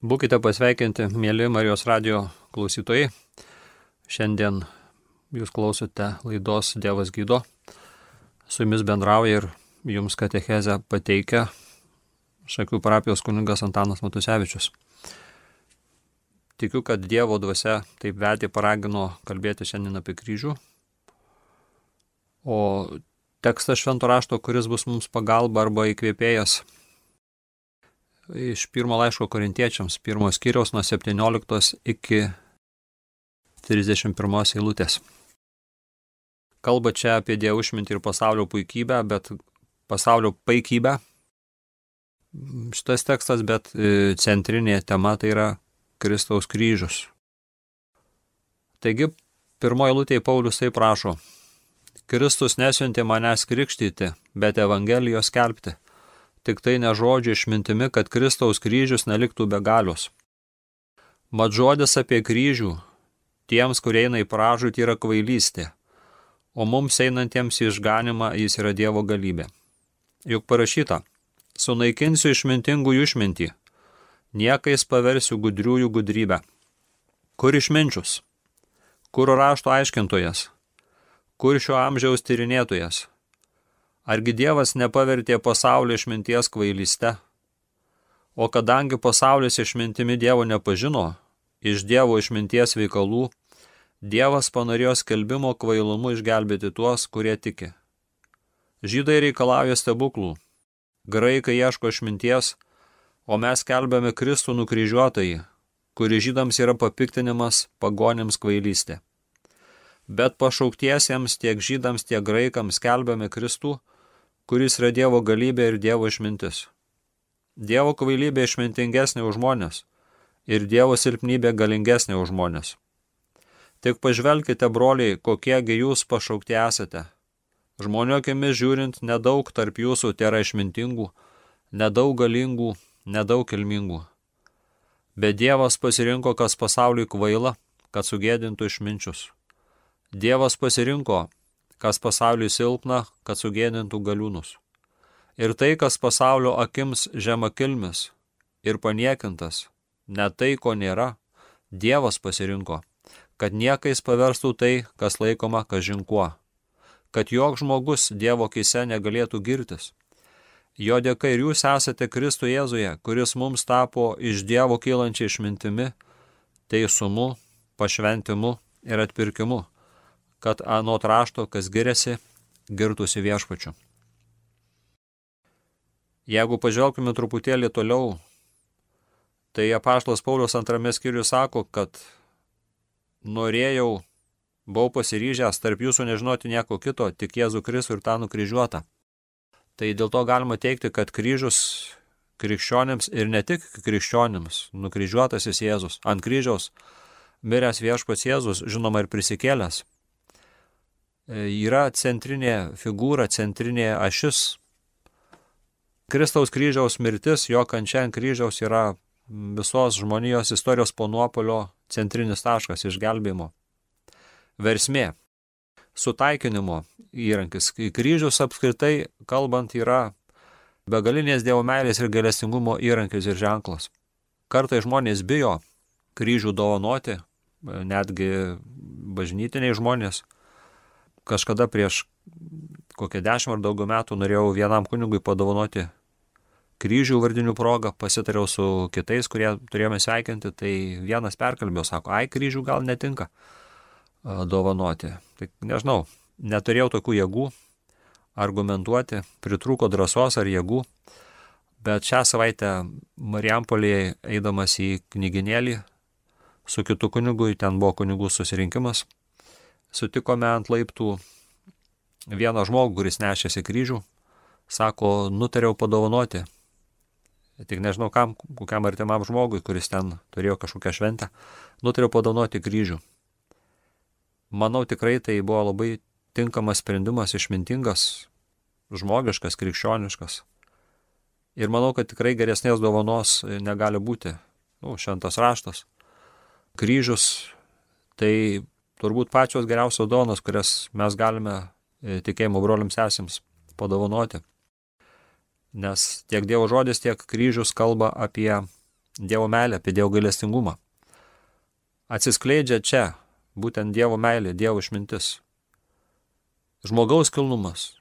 Būkite pasveikinti, mėly Marijos radio klausytojai. Šiandien jūs klausote laidos Dievas gydo. Su jumis bendrauja ir jums katechezę pateikia Šakių parapijos kuningas Antanas Matusevičius. Tikiu, kad Dievo dvasia taip vedė paragino kalbėti šiandien apie kryžių. O tekstas švento rašto, kuris bus mums pagalba arba įkvėpėjas iš pirmo laiško korintiečiams, pirmo skyriaus nuo 17 iki 31 eilutės. Kalba čia apie Dievo išmintį ir pasaulio puikybę, bet pasaulio paikybę. Šitas tekstas, bet e, centrinė tema tai yra Kristaus kryžius. Taigi, pirmoji lūtėje Paulius taip prašo. Kristus nesiuntė manęs krikštyti, bet Evangelijos kelbti tik tai ne žodžio išmintimi, kad Kristaus kryžius neliktų be galios. Mat žodis apie kryžių tiems, kurie eina į pražūtį, yra kvailystė, o mums einantiems į išganimą jis yra Dievo galybė. Juk parašyta, sunaikinsiu išmintingųjų išmintį, niekais paversiu gudriųjų gudrybę. Kur išminčius? Kur rašto aiškintojas? Kur šio amžiaus tyrinėtojas? Argi Dievas nepavertė pasaulio išminties kvailystę? O kadangi pasaulis išmintimi Dievo nepažino, iš Dievo išminties veikalų, Dievas panorėjo skelbimo kvailumu išgelbėti tuos, kurie tiki. Žydai reikalauja stebuklų, graikai ieško išminties, o mes kelbėme Kristų nukryžiuotąjį, kuri žydams yra papiktinimas, pagonims kvailystė. Bet pašauktiesiems tiek žydams, tiek graikams kelbėme Kristų, kuris yra Dievo galybė ir Dievo išmintis. Dievo kvailybė išmintingesnė už žmonės ir Dievo silpnybė galingesnė už žmonės. Tik pažvelkite, broliai, kokiegi jūs pašaukti esate. Žmonių akimis žiūrint, nedaug tarp jūsų tėra išmintingų, nedaug galingų, nedaug kilmingų. Bet Dievas pasirinko, kas pasauliui kvaila, kad sugėdintų išminčius. Dievas pasirinko, kas pasauliui silpna, kad sugėdintų galiūnus. Ir tai, kas pasaulio akims žema kilmis ir paniekintas, ne tai, ko nėra, Dievas pasirinko, kad niekais paverstų tai, kas laikoma kažinkuo, kad jok žmogus Dievo kise negalėtų girtis. Jo dėka ir jūs esate Kristų Jėzuje, kuris mums tapo iš Dievo kylančiai išmintimi, teisumu, pašventimu ir atpirkimu kad anot rašto, kas giriasi, girtusi viešpačiu. Jeigu pažvelgtume truputėlį toliau, tai apaštalas Paulius antrame skyriuje sako, kad norėjau, buvau pasiryžęs tarp jūsų nežinoti nieko kito, tik Jėzų Kristų ir tą nukryžiuotą. Tai dėl to galima teikti, kad kryžius krikščionėms ir ne tik krikščionėms, nukryžiuotasis Jėzus ant kryžiaus, miręs viešpats Jėzus, žinoma ir prisikėlęs, yra centrinė figūra, centrinė ašis. Kristaus kryžiaus mirtis, jo kančia ant kryžiaus yra visos žmonijos istorijos po nuopolio centrinis taškas išgelbėjimo. Versmė. Sutaikinimo įrankis. Kryžius apskritai kalbant yra begalinės dievo meilės ir galestingumo įrankis ir ženklas. Kartai žmonės bijo kryžių dovanoti, netgi bažnytiniai žmonės kažkada prieš kokią dešimt ar daugiau metų norėjau vienam kunigui padovanoti kryžių vardinių progą, pasitariau su kitais, kurie turėjome sveikinti, tai vienas perkalbėjo, sako, ai, kryžių gal netinka dovanoti. Tai nežinau, neturėjau tokių jėgų argumentuoti, pritrūko drąsos ar jėgų, bet šią savaitę Marijampolėje eidamas į knyginėlį su kitu kunigui, ten buvo kunigų susirinkimas, sutikome ant laiptų vieną žmogų, kuris nešėsi kryžių, sako, nutariau padovanoti. Tik nežinau kam, kokiam artimam žmogui, kuris ten turėjo kažkokią šventę, nutariau padovanoti kryžių. Manau, tikrai tai buvo labai tinkamas sprendimas, išmintingas, žmogiškas, krikščioniškas. Ir manau, kad tikrai geresnės dovanos negali būti. Nu, šventas raštas. Kryžius tai turbūt pačios geriausios dovanos, kurias mes galime e, tikėjimo broliams sesėms padovanoti. Nes tiek Dievo žodis, tiek kryžius kalba apie Dievo meilę, apie Dievo gailestingumą. Atsiskleidžia čia būtent Dievo meilė, Dievo išmintis. Žmogaus kilnumas.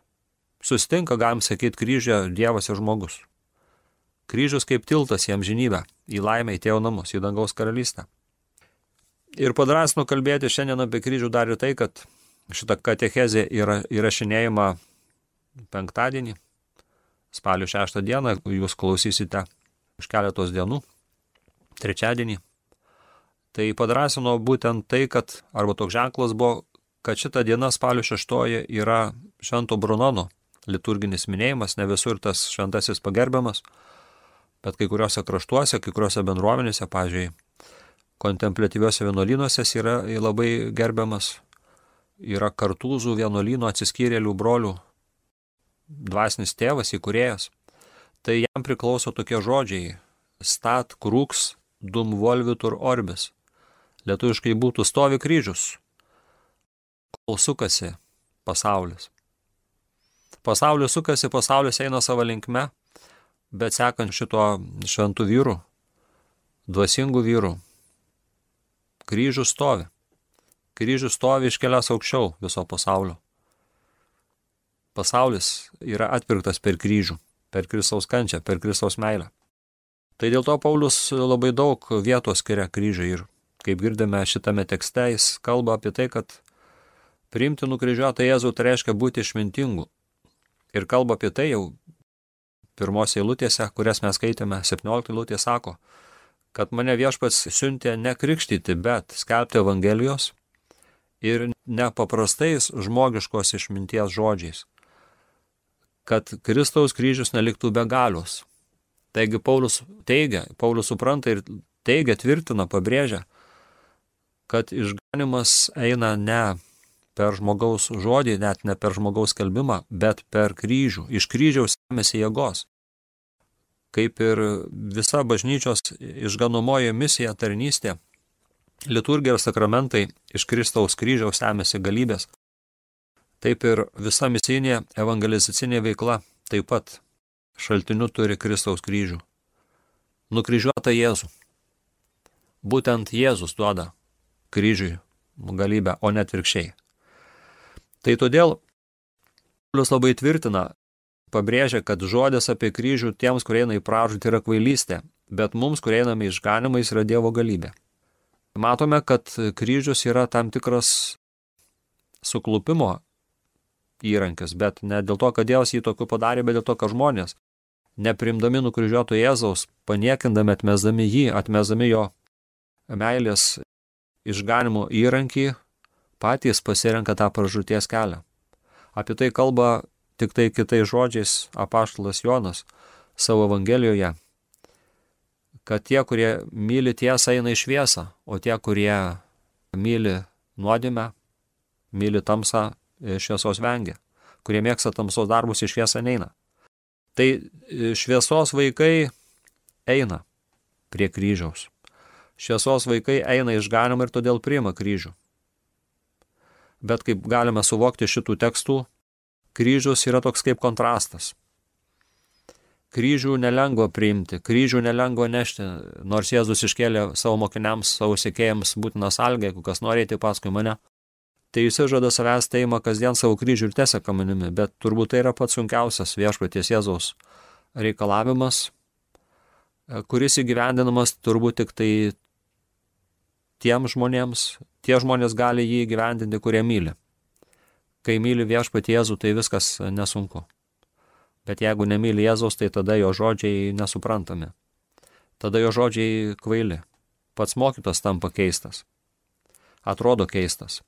Sustinka, galim sakyti, kryžė Dievas ir žmogus. Kryžius kaip tiltas į amžinybę, į laimę, į tėvo namus, į dangaus karalystę. Ir padrasnu kalbėti šiandien apie kryžių dar ir tai, kad šitą katechezę yra įrašinėjama penktadienį, spalio 6 dieną, jūs klausysite už keletos dienų, trečiadienį. Tai padrasino būtent tai, kad, arba toks ženklas buvo, kad šita diena spalio 6 yra Švento Brunono liturginis minėjimas, ne visur tas šventasis pagerbiamas, bet kai kuriuose kraštuose, kai kuriuose bendruomenėse, pažiūrėjau, kontemplatyviuose vienuolynuose yra labai gerbiamas, yra kartūzų vienuolyno atsiskyrėlių brolių, dvasinis tėvas, įkurėjas. Tai jam priklauso tokie žodžiai - stat krūks dum volvitur orbis. Lietuviškai būtų stovi kryžius, kol sukasi pasaulis. Pasaulis sukasi, pasaulis eina savo linkme, bet sekant šito šventų vyrų, dvasingų vyrų, kryžius stovi. Kryžius stovi iškelias aukščiau viso pasaulio. Pasaulis yra atpirktas per kryžių, per Kristaus kančią, per Kristaus meilę. Tai dėl to Paulius labai daug vietos skiria kryžiui ir, kaip girdime šitame tekste, jis kalba apie tai, kad priimti nukryžiuotą Jėzų tai reiškia būti išmintingu. Ir kalba apie tai jau pirmose eilutėse, kurias mes skaitėme, 17 eilutė sako, kad mane viešpats siuntė ne krikštyti, bet skelbti Evangelijos ir nepaprastais žmogiškos išminties žodžiais, kad Kristaus kryžius neliktų be galios. Taigi Paulius teigia, Paulius supranta ir teigia, tvirtina, pabrėžia, kad išganimas eina ne per žmogaus žodį, net ne per žmogaus kalbimą, bet per kryžių. Iš kryžiaus semėsi jėgos. Kaip ir visa bažnyčios išganomoji misija tarnystė, liturgija ir sakramentai iš Kristaus kryžiaus semėsi galybės. Taip ir visa misijinė evangelizacinė veikla taip pat šaltiniu turi Kristaus kryžių. Nukryžiuota Jėzų. Būtent Jėzus duoda kryžiui galybę, o net virkščiai. Tai todėl Paulius labai tvirtina, pabrėžia, kad žodis apie kryžių tiems, kurie eina į pražūtį, yra kvailystė, bet mums, kurie einame išganimais, yra Dievo galybė. Matome, kad kryžius yra tam tikras suklupimo įrankis, bet ne dėl to, kad Dievas jį tokiu padarė, bet dėl to, kad žmonės, neprimdami nukryžiuoto Jėzaus, paniekindami, atmesdami jį, atmesdami jo meilės išganimo įrankį, patys pasirenka tą pražūties kelią. Apie tai kalba tik tai kitais žodžiais apaštalas Jonas savo Evangelijoje, kad tie, kurie myli tiesą, eina į šviesą, o tie, kurie myli nuodėmę, myli tamsą, šviesos vengia, kurie mėgsta tamsos darbus į šviesą neina. Tai šviesos vaikai eina prie kryžiaus. Šviesos vaikai eina išganimą ir todėl priima kryžių bet kaip galime suvokti šitų tekstų, kryžius yra toks kaip kontrastas. Kryžių nelengva priimti, kryžių nelengva nešti, nors Jėzus iškėlė savo mokiniams, savo sėkėjams būtiną sąlygą, jeigu kas norėtų paskui mane. Tai jis žada savęs teima kasdien savo kryžių ir teseka manimi, bet turbūt tai yra pats sunkiausias viešpaties Jėzaus reikalavimas, kuris įgyvendinamas turbūt tik tai tiem žmonėms, tie žmonės gali jį gyvendinti, kurie myli. Kai myli viešpatį Jėzų, tai viskas nesunku. Bet jeigu nemyli Jėzaus, tai tada jo žodžiai nesuprantami. Tada jo žodžiai kvaili. Pats mokytas tampa keistas. Atrodo keistas.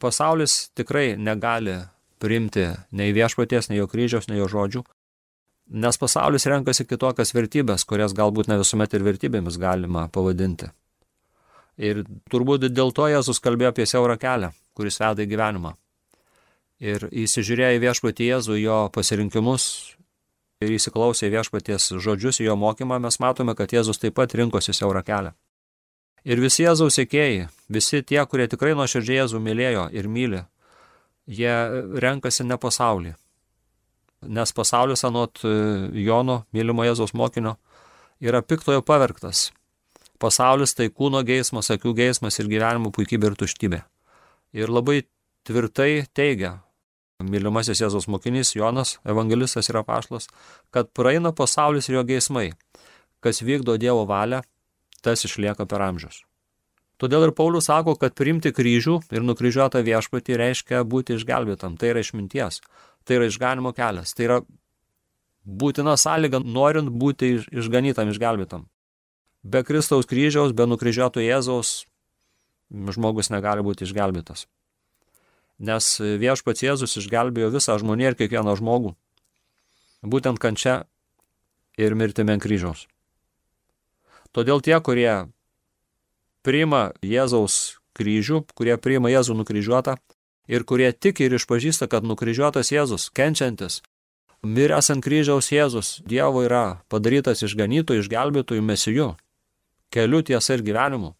Pasaulis tikrai negali priimti nei viešpaties, nei jo kryžiaus, nei jo žodžių, nes pasaulis renkasi kitokias vertybės, kurias galbūt ne visuomet ir vertybėmis galima pavadinti. Ir turbūt dėl to Jėzus kalbėjo apie siaurą kelią, kuris veda į gyvenimą. Ir įsižiūrėję į viešpatį Jėzų, jo pasirinkimus ir įsiklausę į viešpaties žodžius, į jo mokymą, mes matome, kad Jėzus taip pat rinkosi siaurą kelią. Ir visi Jėzaus sėkėjai, visi tie, kurie tikrai nuoširdžiai Jėzų mylėjo ir myli, jie renkasi ne pasaulį. Nes pasaulis anot Jono, mylimo Jėzaus mokinio, yra piktojo pavergtas. Pasaulis tai kūno geismas, akių geismas ir gyvenimo puikybė ir tuštybė. Ir labai tvirtai teigia mylimasis Jėzaus mokinys Jonas, evangelistas ir apaštas, kad praeina pasaulis ir jo geismai. Kas vykdo Dievo valią, tas išlieka per amžius. Todėl ir Paulius sako, kad priimti kryžių ir nukryžiuotą viešpatį reiškia būti išgelbėtam. Tai yra išminties, tai yra išganimo kelias, tai yra būtina sąlyga norint būti išganytam, išgelbėtam. Be Kristaus kryžiaus, be nukryžiuoto Jėzaus žmogus negali būti išgelbėtas. Nes viešpats Jėzus išgelbėjo visą žmoniją ir kiekvieną žmogų. Būtent kančia ir mirtimi ant kryžiaus. Todėl tie, kurie priima Jėzaus kryžių, kurie priima Jėzų nukryžiuotą ir kurie tiki ir išpažįsta, kad nukryžiuotas Jėzus, kenčiantis, miręs ant kryžiaus Jėzus, Dievo yra padarytas išganytojų, išgelbėtojų mesijų, keliu tiesa ir gyvenimu.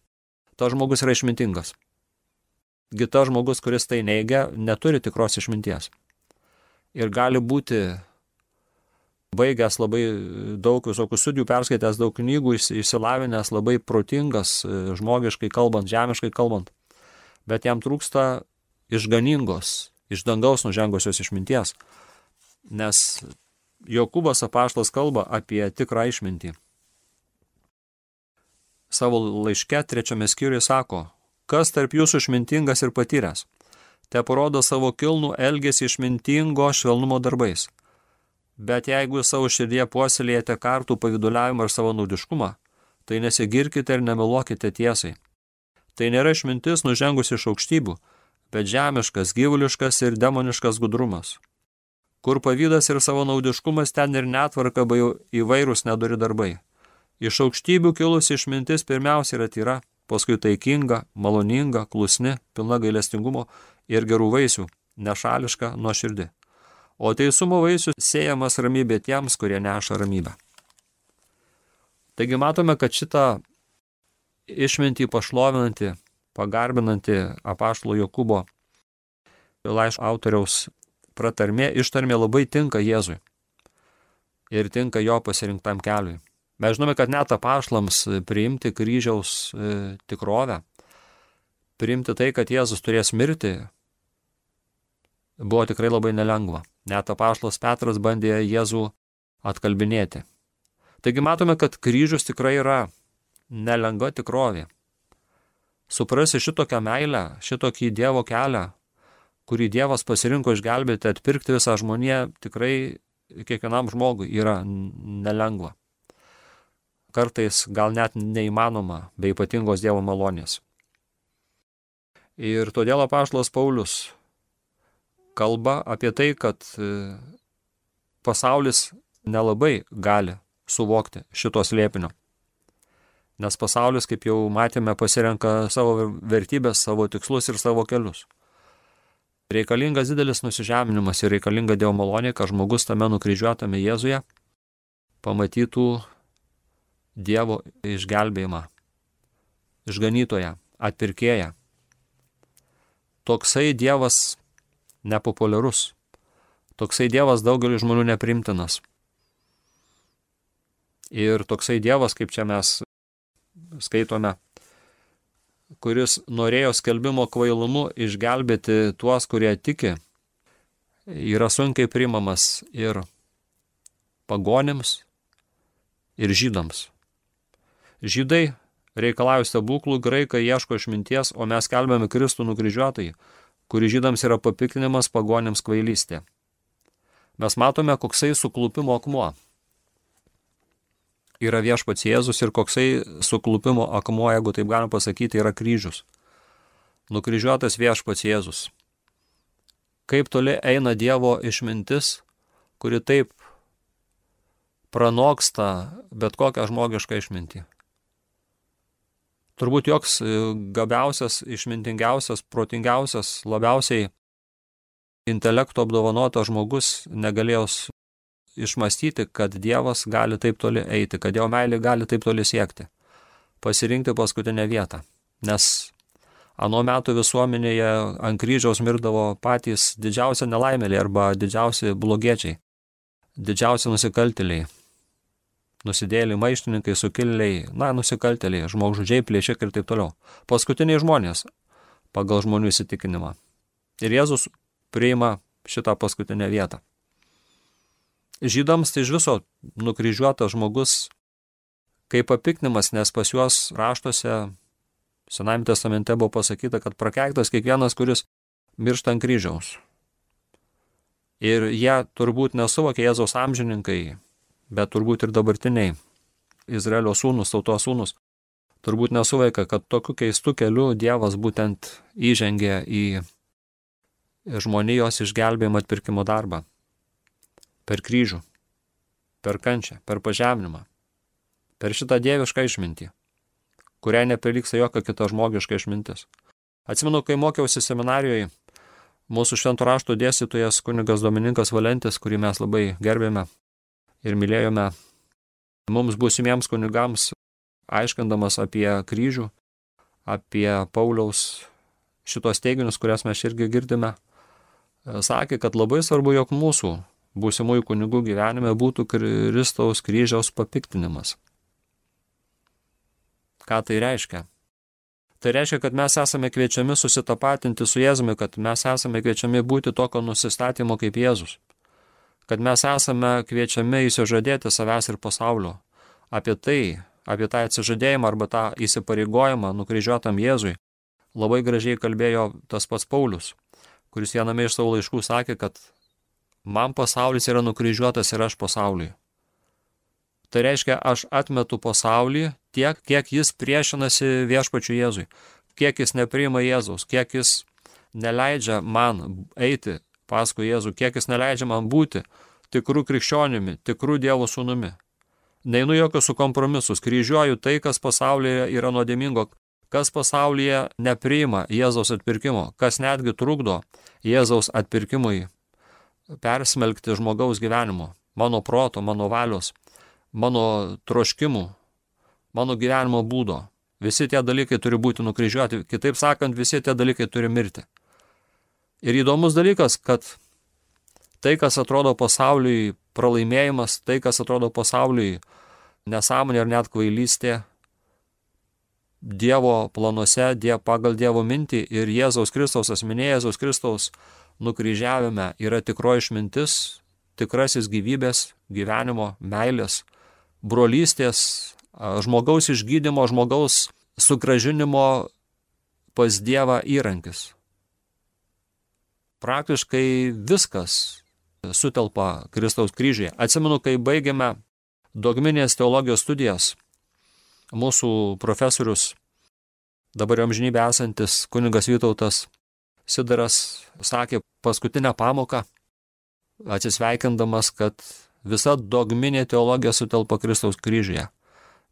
Tas žmogus yra išmintingas. Gita žmogus, kuris tai neigia, neturi tikros išminties. Ir gali būti baigęs labai daug visokių studijų, perskaitęs daug knygų, išsilavinęs, labai protingas, žmogiškai kalbant, žemiškai kalbant. Bet jam trūksta išganingos, iš dangaus nužengusios išminties nes Jokūbas apaštas kalba apie tikrą išmintį. Savo laiške trečiame skyriuje sako, kas tarp jūsų išmintingas ir patyręs, te parodo savo kilnų elgesį išmintingo švelnumo darbais. Bet jeigu savo širdie puoselėjate kartų paviduliavimą ir savo naudiškumą, tai nesigirkite ir nemeluokite tiesai. Tai nėra išmintis nužengus iš aukštybių, bet žemiškas, gyvuliškas ir demoniškas gudrumas. Kur pavydas ir savo naudiškumas, ten ir netvarka bei įvairūs nedori darbai. Iš aukštybių kilusi išmintis pirmiausia yra tyra, paskui taikinga, maloninga, klusni, pilna gailestingumo ir gerų vaisių, nešališka, nuoširdi. O teisumo vaisių siejamas ramybė tiems, kurie neša ramybę. Taigi matome, kad šitą išmintį pašlovinantį, pagarbinantį apaštalo Jokūbo laiško autoriaus pratarmė, ištarmė labai tinka Jėzui ir tinka jo pasirinktam keliui. Mes žinome, kad net apašlams priimti kryžiaus e, tikrovę, priimti tai, kad Jėzus turės mirti, buvo tikrai labai nelengva. Net apašlas Petras bandė Jėzų atkalbinėti. Taigi matome, kad kryžius tikrai yra nelengva tikrovė. Suprasi šitokią meilę, šitokį Dievo kelią, kurį Dievas pasirinko išgelbėti, atpirkti visą žmoniją, tikrai kiekvienam žmogui yra nelengva. Kartais gal net neįmanoma be ypatingos Dievo malonės. Ir todėl apaštalas Paulius kalba apie tai, kad e, pasaulis nelabai gali suvokti šitos lėpinio. Nes pasaulis, kaip jau matėme, pasirenka savo vertybės, savo tikslus ir savo kelius. Reikalingas didelis nusižeminimas ir reikalinga Dievo malonė, kad žmogus tame nukryžiuotame Jėzuje pamatytų Dievo išgelbėjimą, išganytoją, atpirkėją. Toksai Dievas nepopuliarus, toksai Dievas daugeliu žmonių neprimtinas. Ir toksai Dievas, kaip čia mes skaitome, kuris norėjo skelbimo kvailumu išgelbėti tuos, kurie tiki, yra sunkiai priimamas ir pagonims, ir žydams. Žydai reikalauja stebuklų, graikai ieško išminties, o mes kelbėme Kristų nukryžiuotai, kuri žydams yra papiktinimas pagonims kvailystė. Mes matome, koksai suklupimo akmuo yra viešpats Jėzus ir koksai suklupimo akmuo, jeigu taip galima pasakyti, yra kryžius. Nukryžiuotas viešpats Jėzus. Kaip toli eina Dievo išmintis, kuri taip pranoksta bet kokią žmogišką išmintį. Turbūt joks e, gabiausias, išmintingiausias, protingiausias, labiausiai intelekto apdovanotas žmogus negalėjo išmastyti, kad Dievas gali taip toli eiti, kad Dievo meilė gali taip toli siekti. Pasirinkti paskutinę vietą. Nes anu metu visuomenėje ant kryžiaus mirdavo patys didžiausi nelaimėliai arba didžiausi blogiečiai, didžiausi nusikaltėliai, nusidėliai, maištininkai, sukilėliai, na, nusikaltėliai, žmogžudžiai, plėšikai ir taip toliau. Paskutiniai žmonės pagal žmonių įsitikinimą. Ir Jėzus priima šitą paskutinę vietą. Žydams tai iš viso nukryžiuotas žmogus kaip papiknimas, nes pas juos raštuose Senajame testamente buvo pasakyta, kad prakeiktas kiekvienas, kuris miršta ant kryžiaus. Ir jie turbūt nesuvokė Jėzaus amžininkai, bet turbūt ir dabartiniai Izraelio sūnus, tautos sūnus, turbūt nesuveikia, kad tokiu keistu keliu Dievas būtent įžengė į žmonijos išgelbėjimo atpirkimo darbą. Per kryžių, per kančią, per pažeminimą, per šitą dievišką išmintį kuriai neprilyksta jokia kita žmogiška išmintis. Atsimenu, kai mokiausi seminarijoje, mūsų šventų rašto dėstytojas kunigas Dominikas Valentis, kurį mes labai gerbėme ir mylėjome, mums būsimiems kunigams, aiškindamas apie kryžių, apie Pauliaus šitos teiginius, kurias mes irgi girdime, sakė, kad labai svarbu, jog mūsų būsimųjų kunigų gyvenime būtų Kristaus kryžiaus papiktinimas. Ką tai reiškia? Tai reiškia, kad mes esame kviečiami susitapatinti su Jėzumi, kad mes esame kviečiami būti tokio nusistatymo kaip Jėzus. Kad mes esame kviečiami įsižadėti savęs ir pasaulio. Apie tai, apie tą atsižadėjimą arba tą įsipareigojimą nukryžiuotam Jėzui labai gražiai kalbėjo tas pats Paulius, kuris viename iš savo laiškų sakė, kad man pasaulis yra nukryžiuotas ir aš pasauliui. Tai reiškia, aš atmetu pasaulį tiek, kiek jis priešinasi viešpačiu Jėzui, kiek jis nepriima Jėzaus, kiek jis neleidžia man eiti paskui Jėzų, kiek jis neleidžia man būti tikrų krikščionimi, tikrų Dievo sūnumi. Neinu jokius su kompromisus, kryžiuoju tai, kas pasaulyje yra nuodėmingo, kas pasaulyje nepriima Jėzaus atpirkimo, kas netgi trukdo Jėzaus atpirkimui persmelkti žmogaus gyvenimo, mano proto, mano valios mano troškimų, mano gyvenimo būdo. Visi tie dalykai turi būti nukryžiuoti. Kitaip sakant, visi tie dalykai turi mirti. Ir įdomus dalykas, kad tai, kas atrodo pasauliui pralaimėjimas, tai, kas atrodo pasauliui nesąmonė ar net kvailystė, Dievo planuose, die, pagal Dievo mintį ir Jėzaus Kristaus asmenė Jėzaus Kristaus nukryžiavime yra tikroji išmintis, tikrasis gyvybės, gyvenimo, meilės, brolystės, žmogaus išgydymo, žmogaus sugražinimo pas Dievą įrankis. Praktiškai viskas sutelpa Kristaus kryžiuje. Atsimenu, kai baigėme dogminės teologijos studijas, mūsų profesorius, dabar amžinybė esantis kuningas Vytautas Sidaras, sakė paskutinę pamoką, atsisveikindamas, kad Visa dogminė teologija sutelpa Kristaus kryžiuje.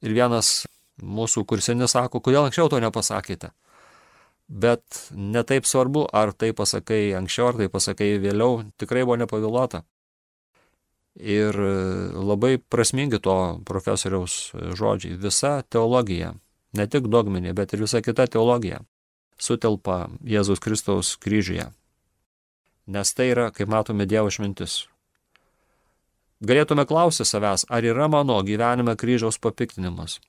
Ir vienas mūsų kursinis sako, kodėl anksčiau to nepasakėte. Bet netaip svarbu, ar tai pasakai anksčiau, ar tai pasakai vėliau, tikrai buvo nepavėluota. Ir labai prasmingi to profesoriaus žodžiai. Visa teologija, ne tik dogminė, bet ir visa kita teologija sutelpa Jėzus Kristaus kryžiuje. Nes tai yra, kaip matome, Dievo išmintis. Galėtume klausyti savęs, ar yra mano gyvenime kryžiaus papiktinimas.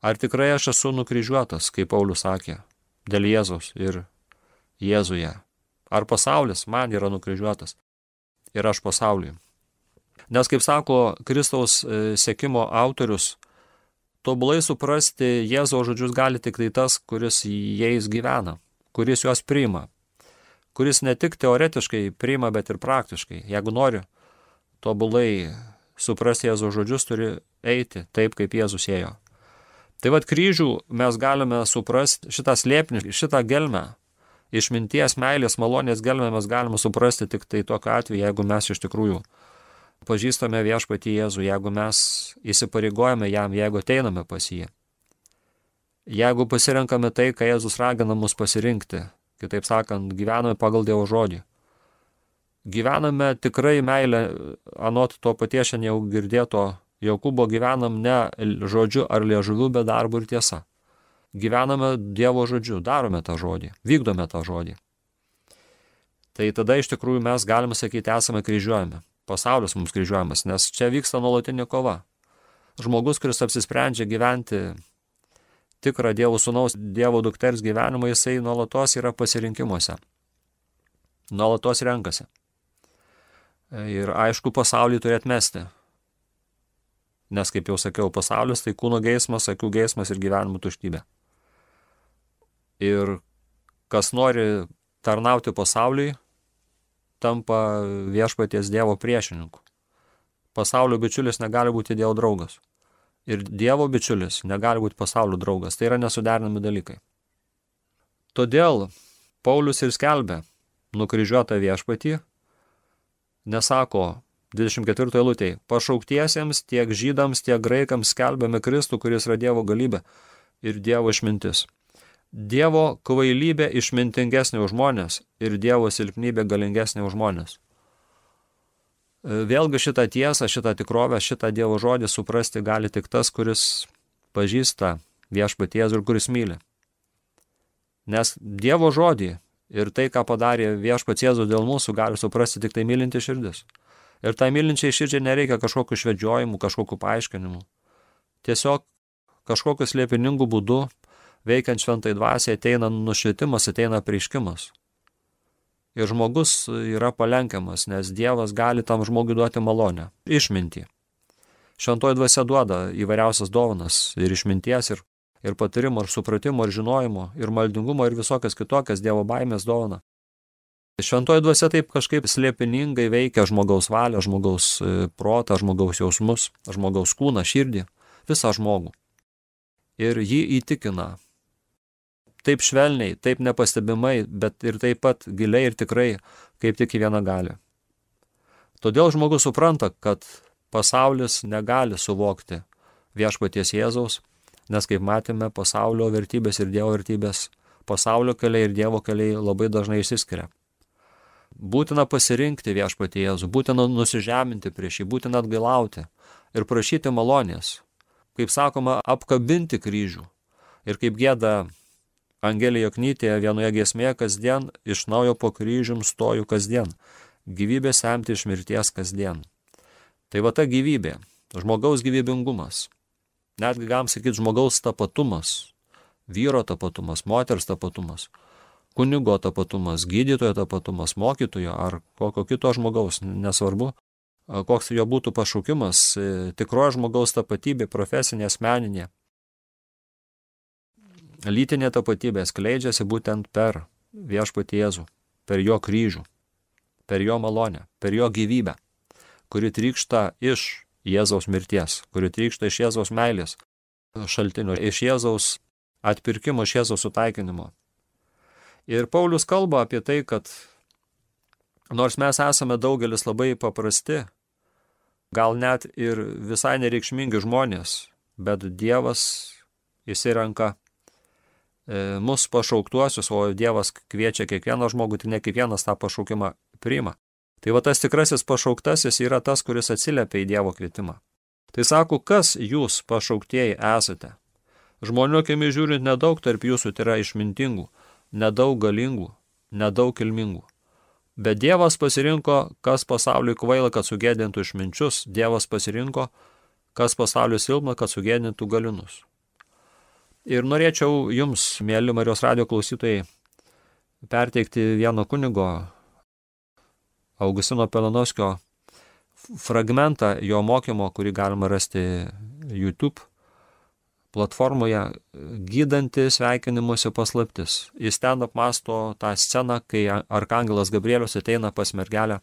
Ar tikrai aš esu nukryžiuotas, kaip Paulius sakė, dėl Jėzaus ir Jėzuje. Ar pasaulis man yra nukryžiuotas ir aš pasauliui. Nes, kaip sako Kristaus e, sėkimo autorius, tobulai suprasti Jėzaus žodžius gali tik tai tas, kuris jais gyvena, kuris juos priima, kuris ne tik teoretiškai priima, bet ir praktiškai. Jeigu nori tobulai suprasti Jėzaus žodžius, turi eiti taip, kaip Jėzus ėjo. Tai vad kryžių mes galime suprasti šitą slėpnį, šitą gelmę, išminties, meilės, malonės gelmę mes galime suprasti tik tai tokiu atveju, jeigu mes iš tikrųjų pažįstame viešpatį Jėzų, jeigu mes įsipareigojame jam, jeigu ateiname pas jį. Jeigu pasirenkame tai, ką Jėzus ragina mus pasirinkti, kitaip sakant, gyvename pagal Dievo žodį gyvename tikrai meilę, anot to paties šiandien jau girdėto Jokūbo gyvenam ne žodžiu ar liežuviu, bet darbu ir tiesa. Gyvename Dievo žodžiu, darome tą žodį, vykdome tą žodį. Tai tada iš tikrųjų mes galime sakyti, esame kryžiuojami. Pasaulis mums kryžiuojamas, nes čia vyksta nuolatinė kova. žmogus, kuris apsisprendžia gyventi tikrą Dievo sūnaus, Dievo dukters gyvenimą, jisai nuolatos yra pasirinkimuose. Nuolatos renkasi. Ir aišku, pasaulį turi atmesti. Nes, kaip jau sakiau, pasaulis tai kūno geismas, akių geismas ir gyvenimo tuštybė. Ir kas nori tarnauti pasauliui, tampa viešpaties Dievo priešininku. Pasaulio bičiulis negali būti Dievo draugas ir Dievo bičiulis negali būti pasaulio draugas. Tai yra nesuderinami dalykai. Todėl Paulius ir skelbė nukryžiuotą viešpatį, nesako 24 eilutėje, pašauktiesiems tiek žydams, tiek graikams skelbiame Kristų, kuris yra Dievo galybė ir Dievo išmintis. Dievo kvailybė išmintingesnė už žmonės ir Dievo silpnybė galingesnė už žmonės. Vėlgi šitą tiesą, šitą tikrovę, šitą Dievo žodį suprasti gali tik tas, kuris pažįsta viešpaties ir kuris myli. Nes Dievo žodį ir tai, ką padarė viešpats Jėzus dėl mūsų, gali suprasti tik tai mylinti širdis. Ir tai mylinčiai širdžiai nereikia kažkokių švedžiojimų, kažkokių paaiškinimų. Tiesiog kažkokiu slėpiningų būdu, veikiant šventai dvasiai, ateina nušvietimas, ateina prieškimas ir žmogus yra palenkiamas, nes Dievas gali tam žmogui duoti malonę, išmintį. Šventoji dvasia duoda įvairiausias dovanas ir išminties, ir, ir patirimo, ir supratimo, ir žinojimo, ir maldingumo, ir visokias kitokias Dievo baimės dovana. Šventoji dvasia taip kažkaip slėpiningai veikia žmogaus valią, žmogaus e, protą, žmogaus jausmus, žmogaus kūną, širdį, visą žmogų. Ir jį įtikina, taip švelniai, taip nepastebimai, bet ir taip pat giliai ir tikrai, kaip tik į vieną gali. Todėl žmogus supranta, kad pasaulis negali suvokti viešpaties Jėzaus, nes kaip matėme, pasaulio vertybės ir Dievo vertybės, pasaulio keliai ir Dievo keliai labai dažnai išsiskiria. Būtina pasirinkti viešpatį Jėzų, būtina nusižeminti prieš jį, būtina atgailauti ir prašyti malonės. Kaip sakoma, apkabinti kryžių. Ir kaip gėda Angelė Joknytė vienoje giesmėje kasdien iš naujo po kryžium stoju kasdien, gyvybė semti iš mirties kasdien. Tai va ta gyvybė, žmogaus gyvybingumas, netgi galim sakyti žmogaus tapatumas, vyro tapatumas, moters tapatumas, kunigo tapatumas, gydytojo tapatumas, mokytojo ar kokio kito žmogaus, nesvarbu, koks jo būtų pašaukimas, tikroji žmogaus tapatybė, profesinė, asmeninė, lytinė tapatybė skleidžiasi būtent per viešpatį Jėzų, per jo kryžių, per jo malonę, per jo gyvybę, kuri trykšta iš Jėzaus mirties, kuri trykšta iš Jėzaus meilės šaltinio, iš Jėzaus atpirkimo, iš Jėzaus sutaikinimo. Ir Paulius kalba apie tai, kad nors mes esame daugelis labai paprasti, gal net ir visai nereikšmingi žmonės, bet Dievas įsirenka E, mus pašauktuosius, o Dievas kviečia kiekvieną žmogų, tai ne kiekvienas tą pašaukimą priima. Tai va tas tikrasis pašauktasis yra tas, kuris atsiliepia į Dievo kvietimą. Tai sako, kas jūs pašauktieji esate? Žmonių akimi žiūrint nedaug tarp jūsų tai yra išmintingų, nedaug galingų, nedaug kilmingų. Bet Dievas pasirinko, kas pasauliui kvaila, kad sugėdintų išminčius, Dievas pasirinko, kas pasauliui silpna, kad sugėdintų galinus. Ir norėčiau jums, mėly Marijos radio klausytojai, perteikti vieno kunigo Augustino Pelanovskio fragmentą jo mokymo, kurį galima rasti YouTube platformoje, gydanti sveikinimuose paslaptis. Jis ten apmasto tą sceną, kai Arkangelas Gabrielius ateina pas mergelę.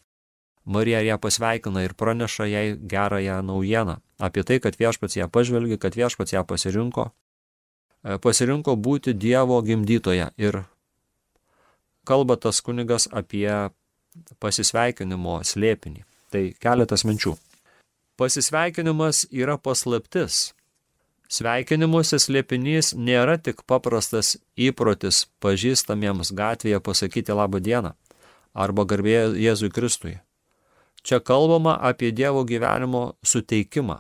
Marija ją pasveikina ir praneša jai gerąją naujieną apie tai, kad viešpats ją pažvelgi, kad viešpats ją pasirinko E, pasirinko būti Dievo gimdytoje ir kalba tas kunigas apie pasisveikinimo slėpinį. Tai keletas minčių. Pasisveikinimas yra paslaptis. Sveikinimuose slėpinys nėra tik paprastas įprotis pažįstamiems gatvėje pasakyti labą dieną arba garbė Jėzui Kristui. Čia kalbama apie Dievo gyvenimo suteikimą,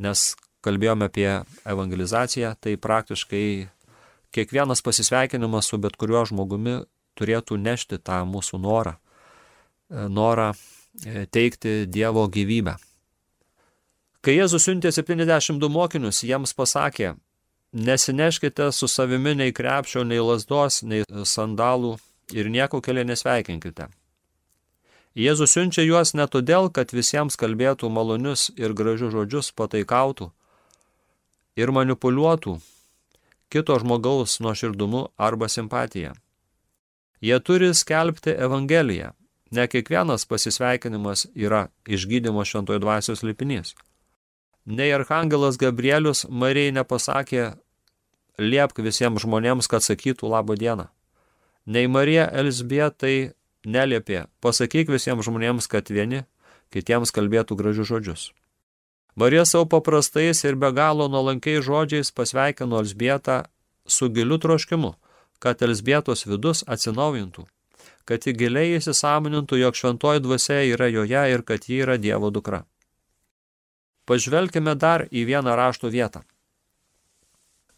nes kalbėjome apie evangelizaciją, tai praktiškai kiekvienas pasisveikinimas su bet kuriuo žmogumi turėtų nešti tą mūsų norą, norą e, teikti Dievo gyvybę. Kai Jėzus siuntė 72 mokinius, jiems pasakė, nesineškite su savimi nei krepšio, nei lasdos, nei sandalų ir nieko keliai nesveikinkite. Jėzus siunčia juos ne todėl, kad visiems kalbėtų malonius ir gražius žodžius pataikautų ir manipuliuotų kito žmogaus nuoširdumu arba simpatija. Jie turi skelbti Evangeliją. Ne kiekvienas pasisveikinimas yra išgydymo šventojo dvasios lipinys. Nei arhangelas Gabrielius Marijai nepasakė, liepk visiems žmonėms, kad sakytų labą dieną. Nei Marija Elsbietai neliepė, pasakyk visiems žmonėms, kad vieni kitiems kalbėtų gražius žodžius. Marija savo paprastais ir be galo nuolankiai žodžiais pasveikino Elsbietą su giliu troškimu, kad Elsbietos vidus atsinaujintų, kad ji giliai įsisamonintų, jog šventoji dvasia yra joje ir kad ji yra Dievo dukra. Pažvelkime dar į vieną rašto vietą.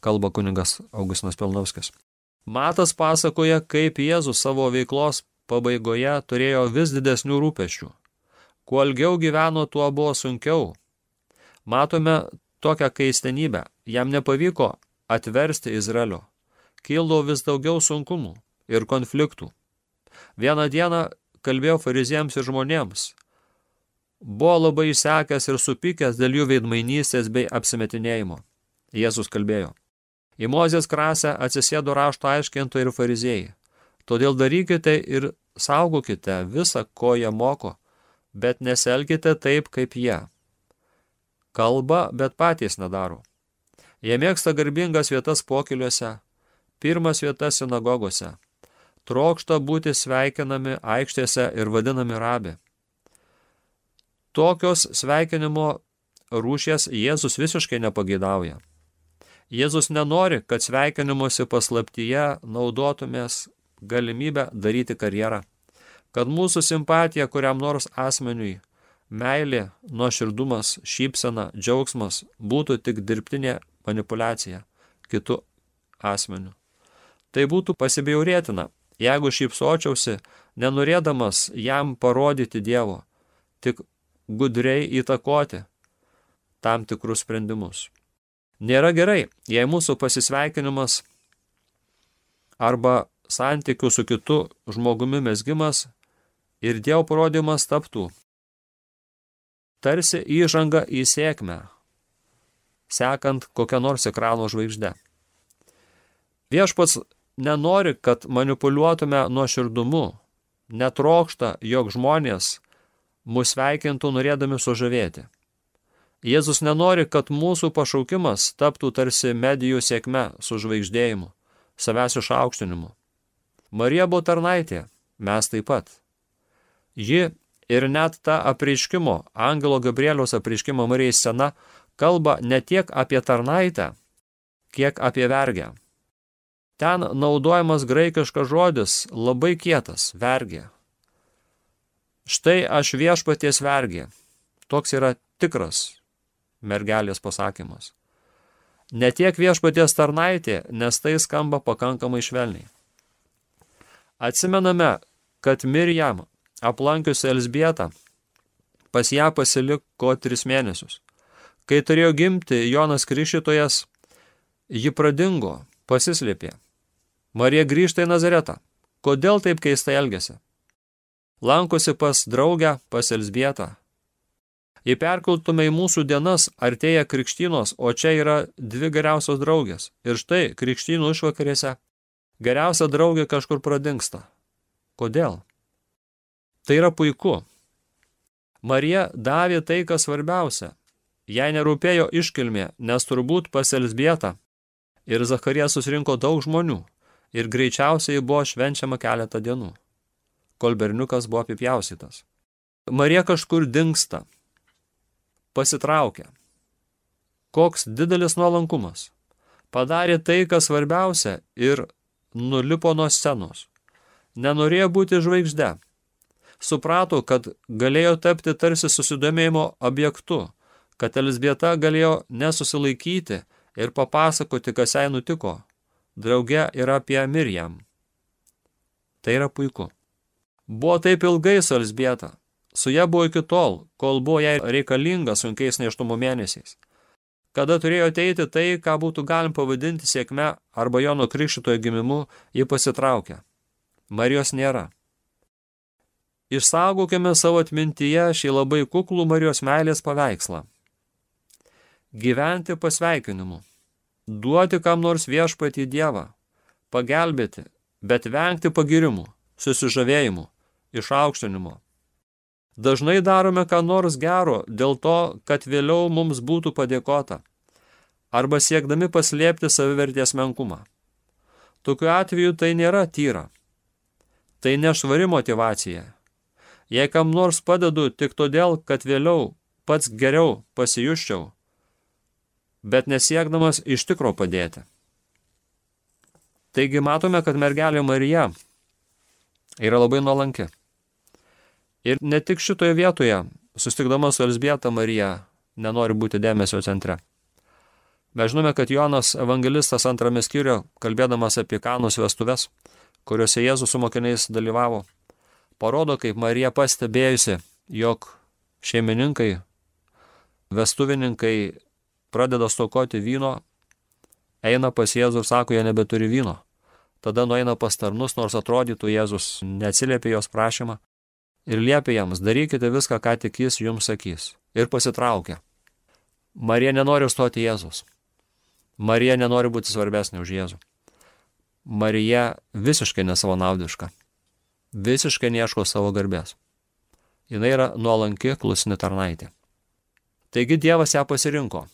Kalba kuningas Augustinas Pelnovskis. Matas pasakoja, kaip Jėzus savo veiklos pabaigoje turėjo vis didesnių rūpešių. Kuo ilgiau gyveno, tuo buvo sunkiau. Matome tokią keistenybę. Jam nepavyko atversti Izraelio. Kildavo vis daugiau sunkumų ir konfliktų. Vieną dieną kalbėjo fariziems ir žmonėms. Buvo labai išsekęs ir supykęs dėl jų veidmainystės bei apsimetinėjimo. Jėzus kalbėjo. Į Mozės krasę atsisėdo rašto aiškinto ir fariziejai. Todėl darykite ir saugokite visą, ko jie moko, bet neselkite taip, kaip jie. Kalba, bet patys nedaro. Jie mėgsta garbingas vietas pokiliuose, pirmas vietas sinagogose, trokšta būti sveikinami aikštėse ir vadinami rabi. Tokios sveikinimo rūšies Jėzus visiškai nepageidauja. Jėzus nenori, kad sveikinimuose paslaptyje naudotumės galimybę daryti karjerą, kad mūsų simpatija kuriam nors asmeniui, meilė, nuoširdumas, šypsena, džiaugsmas būtų tik dirbtinė manipulacija kitų asmenių. Tai būtų pasibjaurėtina, jeigu šypsočiausi, nenorėdamas jam parodyti Dievo, tik gudriai įtakoti tam tikrus sprendimus. Nėra gerai, jei mūsų pasisveikinimas arba santykių su kitu žmogumi mesgimas ir Dievo parodimas taptų tarsi įžanga į sėkmę, sekant kokią nors ekrano žvaigždę. Viešpats nenori, kad manipuliuotume nuoširdumu, netrokšta, jog žmonės mus veikintų norėdami sužavėti. Jėzus nenori, kad mūsų pašaukimas taptų tarsi medijų sėkme su žvaigždėjimu, savęs išaukštinimu. Marija buvo tarnaitė, mes taip pat. Ji ir net ta apreiškimo, Angelo Gabrieliaus apreiškimo Marijai scena, kalba ne tiek apie tarnaitę, kiek apie vergę. Ten naudojamas graikiškas žodis labai kietas - vergė. Štai aš viešpaties vergė. Toks yra tikras mergelės pasakymas. Ne tiek viešpaties tarnaitė, nes tai skamba pakankamai švelniai. Atsimename, kad Mirjam, aplankiusi Elsbietą, pas ją pasiliko tris mėnesius. Kai turėjo gimti Jonas Kryšitojas, ji pradingo, pasislėpė. Marija grįžta į Nazaretą. Kodėl taip keistai elgėsi? Lankosi pas draugę, pas Elsbietą. Jei perkultume į mūsų dienas, artėja krikštynos, o čia yra dvi geriausios draugės. Ir štai, krikštynų išvakarėse geriausia draugė kažkur pradingsta. Kodėl? Tai yra puiku. Marija davė tai, kas svarbiausia. Jai nerūpėjo iškilmė, nes turbūt pas Elsbietą ir Zacharija susirinko daug žmonių ir greičiausiai buvo švenčiama keletą dienų, kol berniukas buvo apipjausytas. Marija kažkur dinksta, pasitraukia. Koks didelis nuolankumas. Padarė tai, kas svarbiausia ir nulipo nuo scenos. Nenorėjo būti žvaigžde. Suprato, kad galėjo tapti tarsi susidomėjimo objektu, kad Elisbieta galėjo nesusilaikyti ir papasakoti, kas jai nutiko. Drauge yra apie Mirjam. Tai yra puiku. Buvo taip ilgai su Elisbieta. su ja buvo iki tol, kol buvo jai reikalinga sunkiais neštumo mėnesiais. Kada turėjo ateiti tai, ką būtų galim pavadinti sėkme arba Jono Krikščitojo gimimu, ji pasitraukė. Marijos nėra. Išsaugokime savo atmintyje šį labai kuklų Marijos meilės paveikslą. Gyventi pasveikinimu. Duoti kam nors viešpatį Dievą. Pagelbėti, bet vengti pagirimų, susižavėjimų, išaukštinimo. Dažnai darome ką nors gero dėl to, kad vėliau mums būtų padėkota, arba siekdami paslėpti savivertės menkumą. Tokiu atveju tai nėra tyra. Tai nešvari motivacija. Jei kam nors padedu tik todėl, kad vėliau pats geriau pasijuščiau, bet nesiekdamas iš tikro padėti. Taigi matome, kad mergelė Marija yra labai nuolanki. Ir ne tik šitoje vietoje, sustikdama su Elsbieta Marija, nenori būti dėmesio centre. Mes žinome, kad Jonas evangelistas antrame skyriuje, kalbėdamas apie kanus vestuves, kuriuose Jėzus su mokiniais dalyvavo, parodo, kaip Marija pastebėjusi, jog šeimininkai, vestuvininkai pradeda stokoti vyno, eina pas Jėzų ir sako, jie nebeturi vyno. Tada nueina pas tarnus, nors atrodytų Jėzus neatsiliepė jos prašymą ir liepė jiems, darykite viską, ką tik jis jums sakys. Ir pasitraukė. Marija nenori stoti Jėzus. Marija nenori būti svarbesnė už Jėzų. Marija visiškai nesavanaudiška. Visiškai neieško savo garbės. Jis yra nuolanki, klusni tarnaitė. Taigi Dievas ją pasirinko.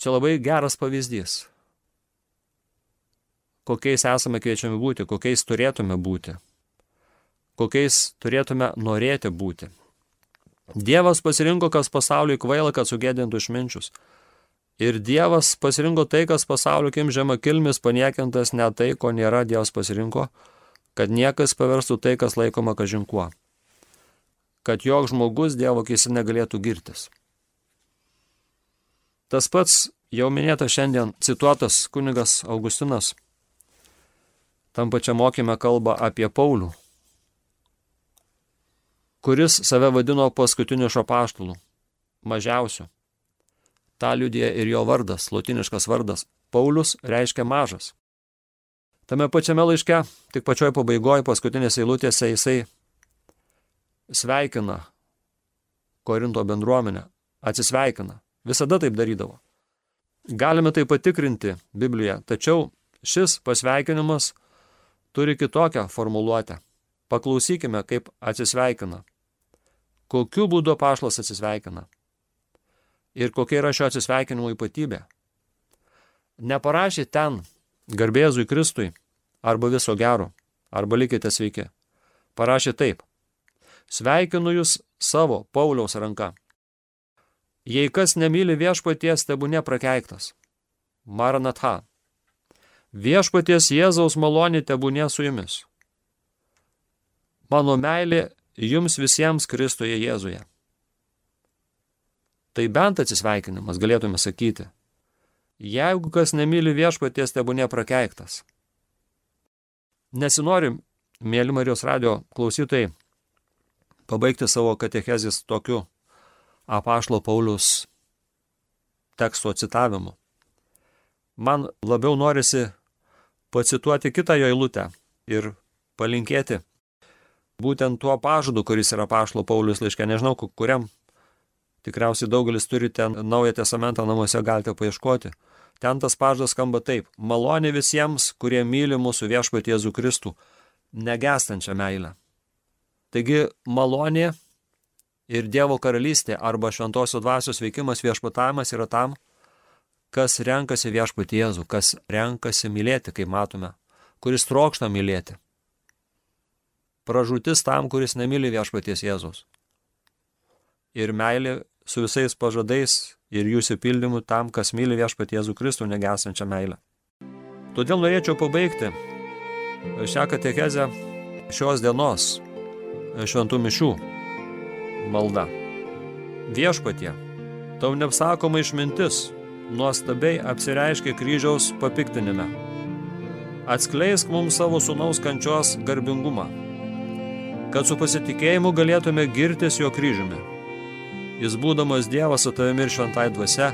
Čia labai geras pavyzdys. Kokiais esame kviečiami būti, kokiais turėtume būti kokiais turėtume norėti būti. Dievas pasirinko, kas pasauliui kvaila, kad sugėdintų išminčius. Ir Dievas pasirinko tai, kas pasaulio kim žema kilmis paniekintas, ne tai, ko nėra Dievas pasirinko, kad niekas paverstų tai, kas laikoma kažinkuo. Kad jog žmogus Dievo kisi negalėtų girtis. Tas pats jau minėtas šiandien cituotas kunigas Augustinas tam pačiam mokime kalba apie Paulių, kuris save vadino paskutiniu šapaštulu, mažiausiu. Ta liudija ir jo vardas, lotiniškas vardas. Paulius reiškia mažas. Tame pačiame laiške, tik pačioj pabaigoje, paskutinėse eilutėse jisai sveikina Korinto bendruomenę, atsisveikina. Visada taip darydavo. Galime tai patikrinti Biblijoje, tačiau šis pasveikinimas turi kitokią formuluotę. Paklausykime, kaip atsisveikina kokiu būdu pašlas atsisveikina. Ir kokia yra šio atsisveikinimo ypatybė. Neparašė ten garbėzui Kristui arba viso gero, arba likite sveiki. Parašė taip. Sveikinu jūs savo Pauliaus ranka. Jei kas nemyli viešpaties, tebu neprakeiktas. Maranatha. Viešpaties Jėzaus malonė tebūnė su jumis. Mano meilė jums visiems Kristuje Jėzuje. Tai bent atsisveikinimas galėtume sakyti. Jeigu kas nemyli viešpaties, tebu neprakeiktas. Nesinori, mėly Marijos radio klausytojai, pabaigti savo katechezis tokiu apašlo Paulius teksto citavimu. Man labiau norisi pacituoti kitą jo eilutę ir palinkėti būtent tuo pažadu, kuris yra pašlo Paulius laiške, nežinau, kuriam. Tikriausiai daugelis turi ten naują testamentą namuose, galite paieškoti. Ten tas pažadas skamba taip. Malonė visiems, kurie myli mūsų viešpatį Jėzų Kristų, negestančią meilę. Taigi malonė ir Dievo karalystė arba šventosios dvasios veikimas viešpatavimas yra tam, kas renkasi viešpatį Jėzų, kas renkasi mylėti, kaip matome, kuris trokšta mylėti pražūtis tam, kuris nemyli viešpaties Jėzaus. Ir meilė su visais pažadais ir jų įsipildymu tam, kas myli viešpatie Jėzų Kristų negesančią meilę. Todėl norėčiau pabaigti šią katechezę šios dienos šventų mišių malda. Viešpatie, tau neapsakoma išmintis, nuostabiai apsireiškia kryžiaus papiktinime. Atskleisk mums savo sunaus kančios garbingumą kad su pasitikėjimu galėtume girtis jo kryžiumi. Jis būdamas Dievas su tavimi ir šventai dvasia,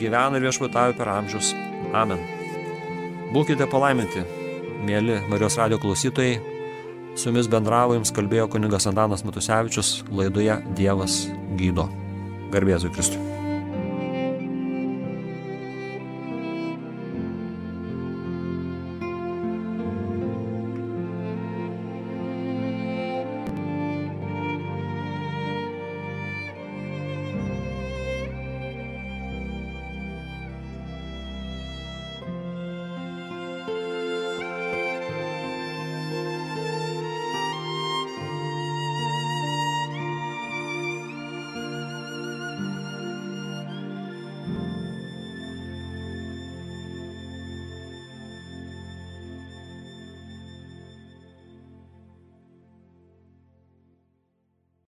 gyvena ir viešpatauja per amžius. Amen. Būkite palaiminti, mėly Marijos radio klausytojai. Su jumis bendravo jums kalbėjo kunigas Antanas Matusevičius laidoje Dievas gydo. Garbėzui Kristui.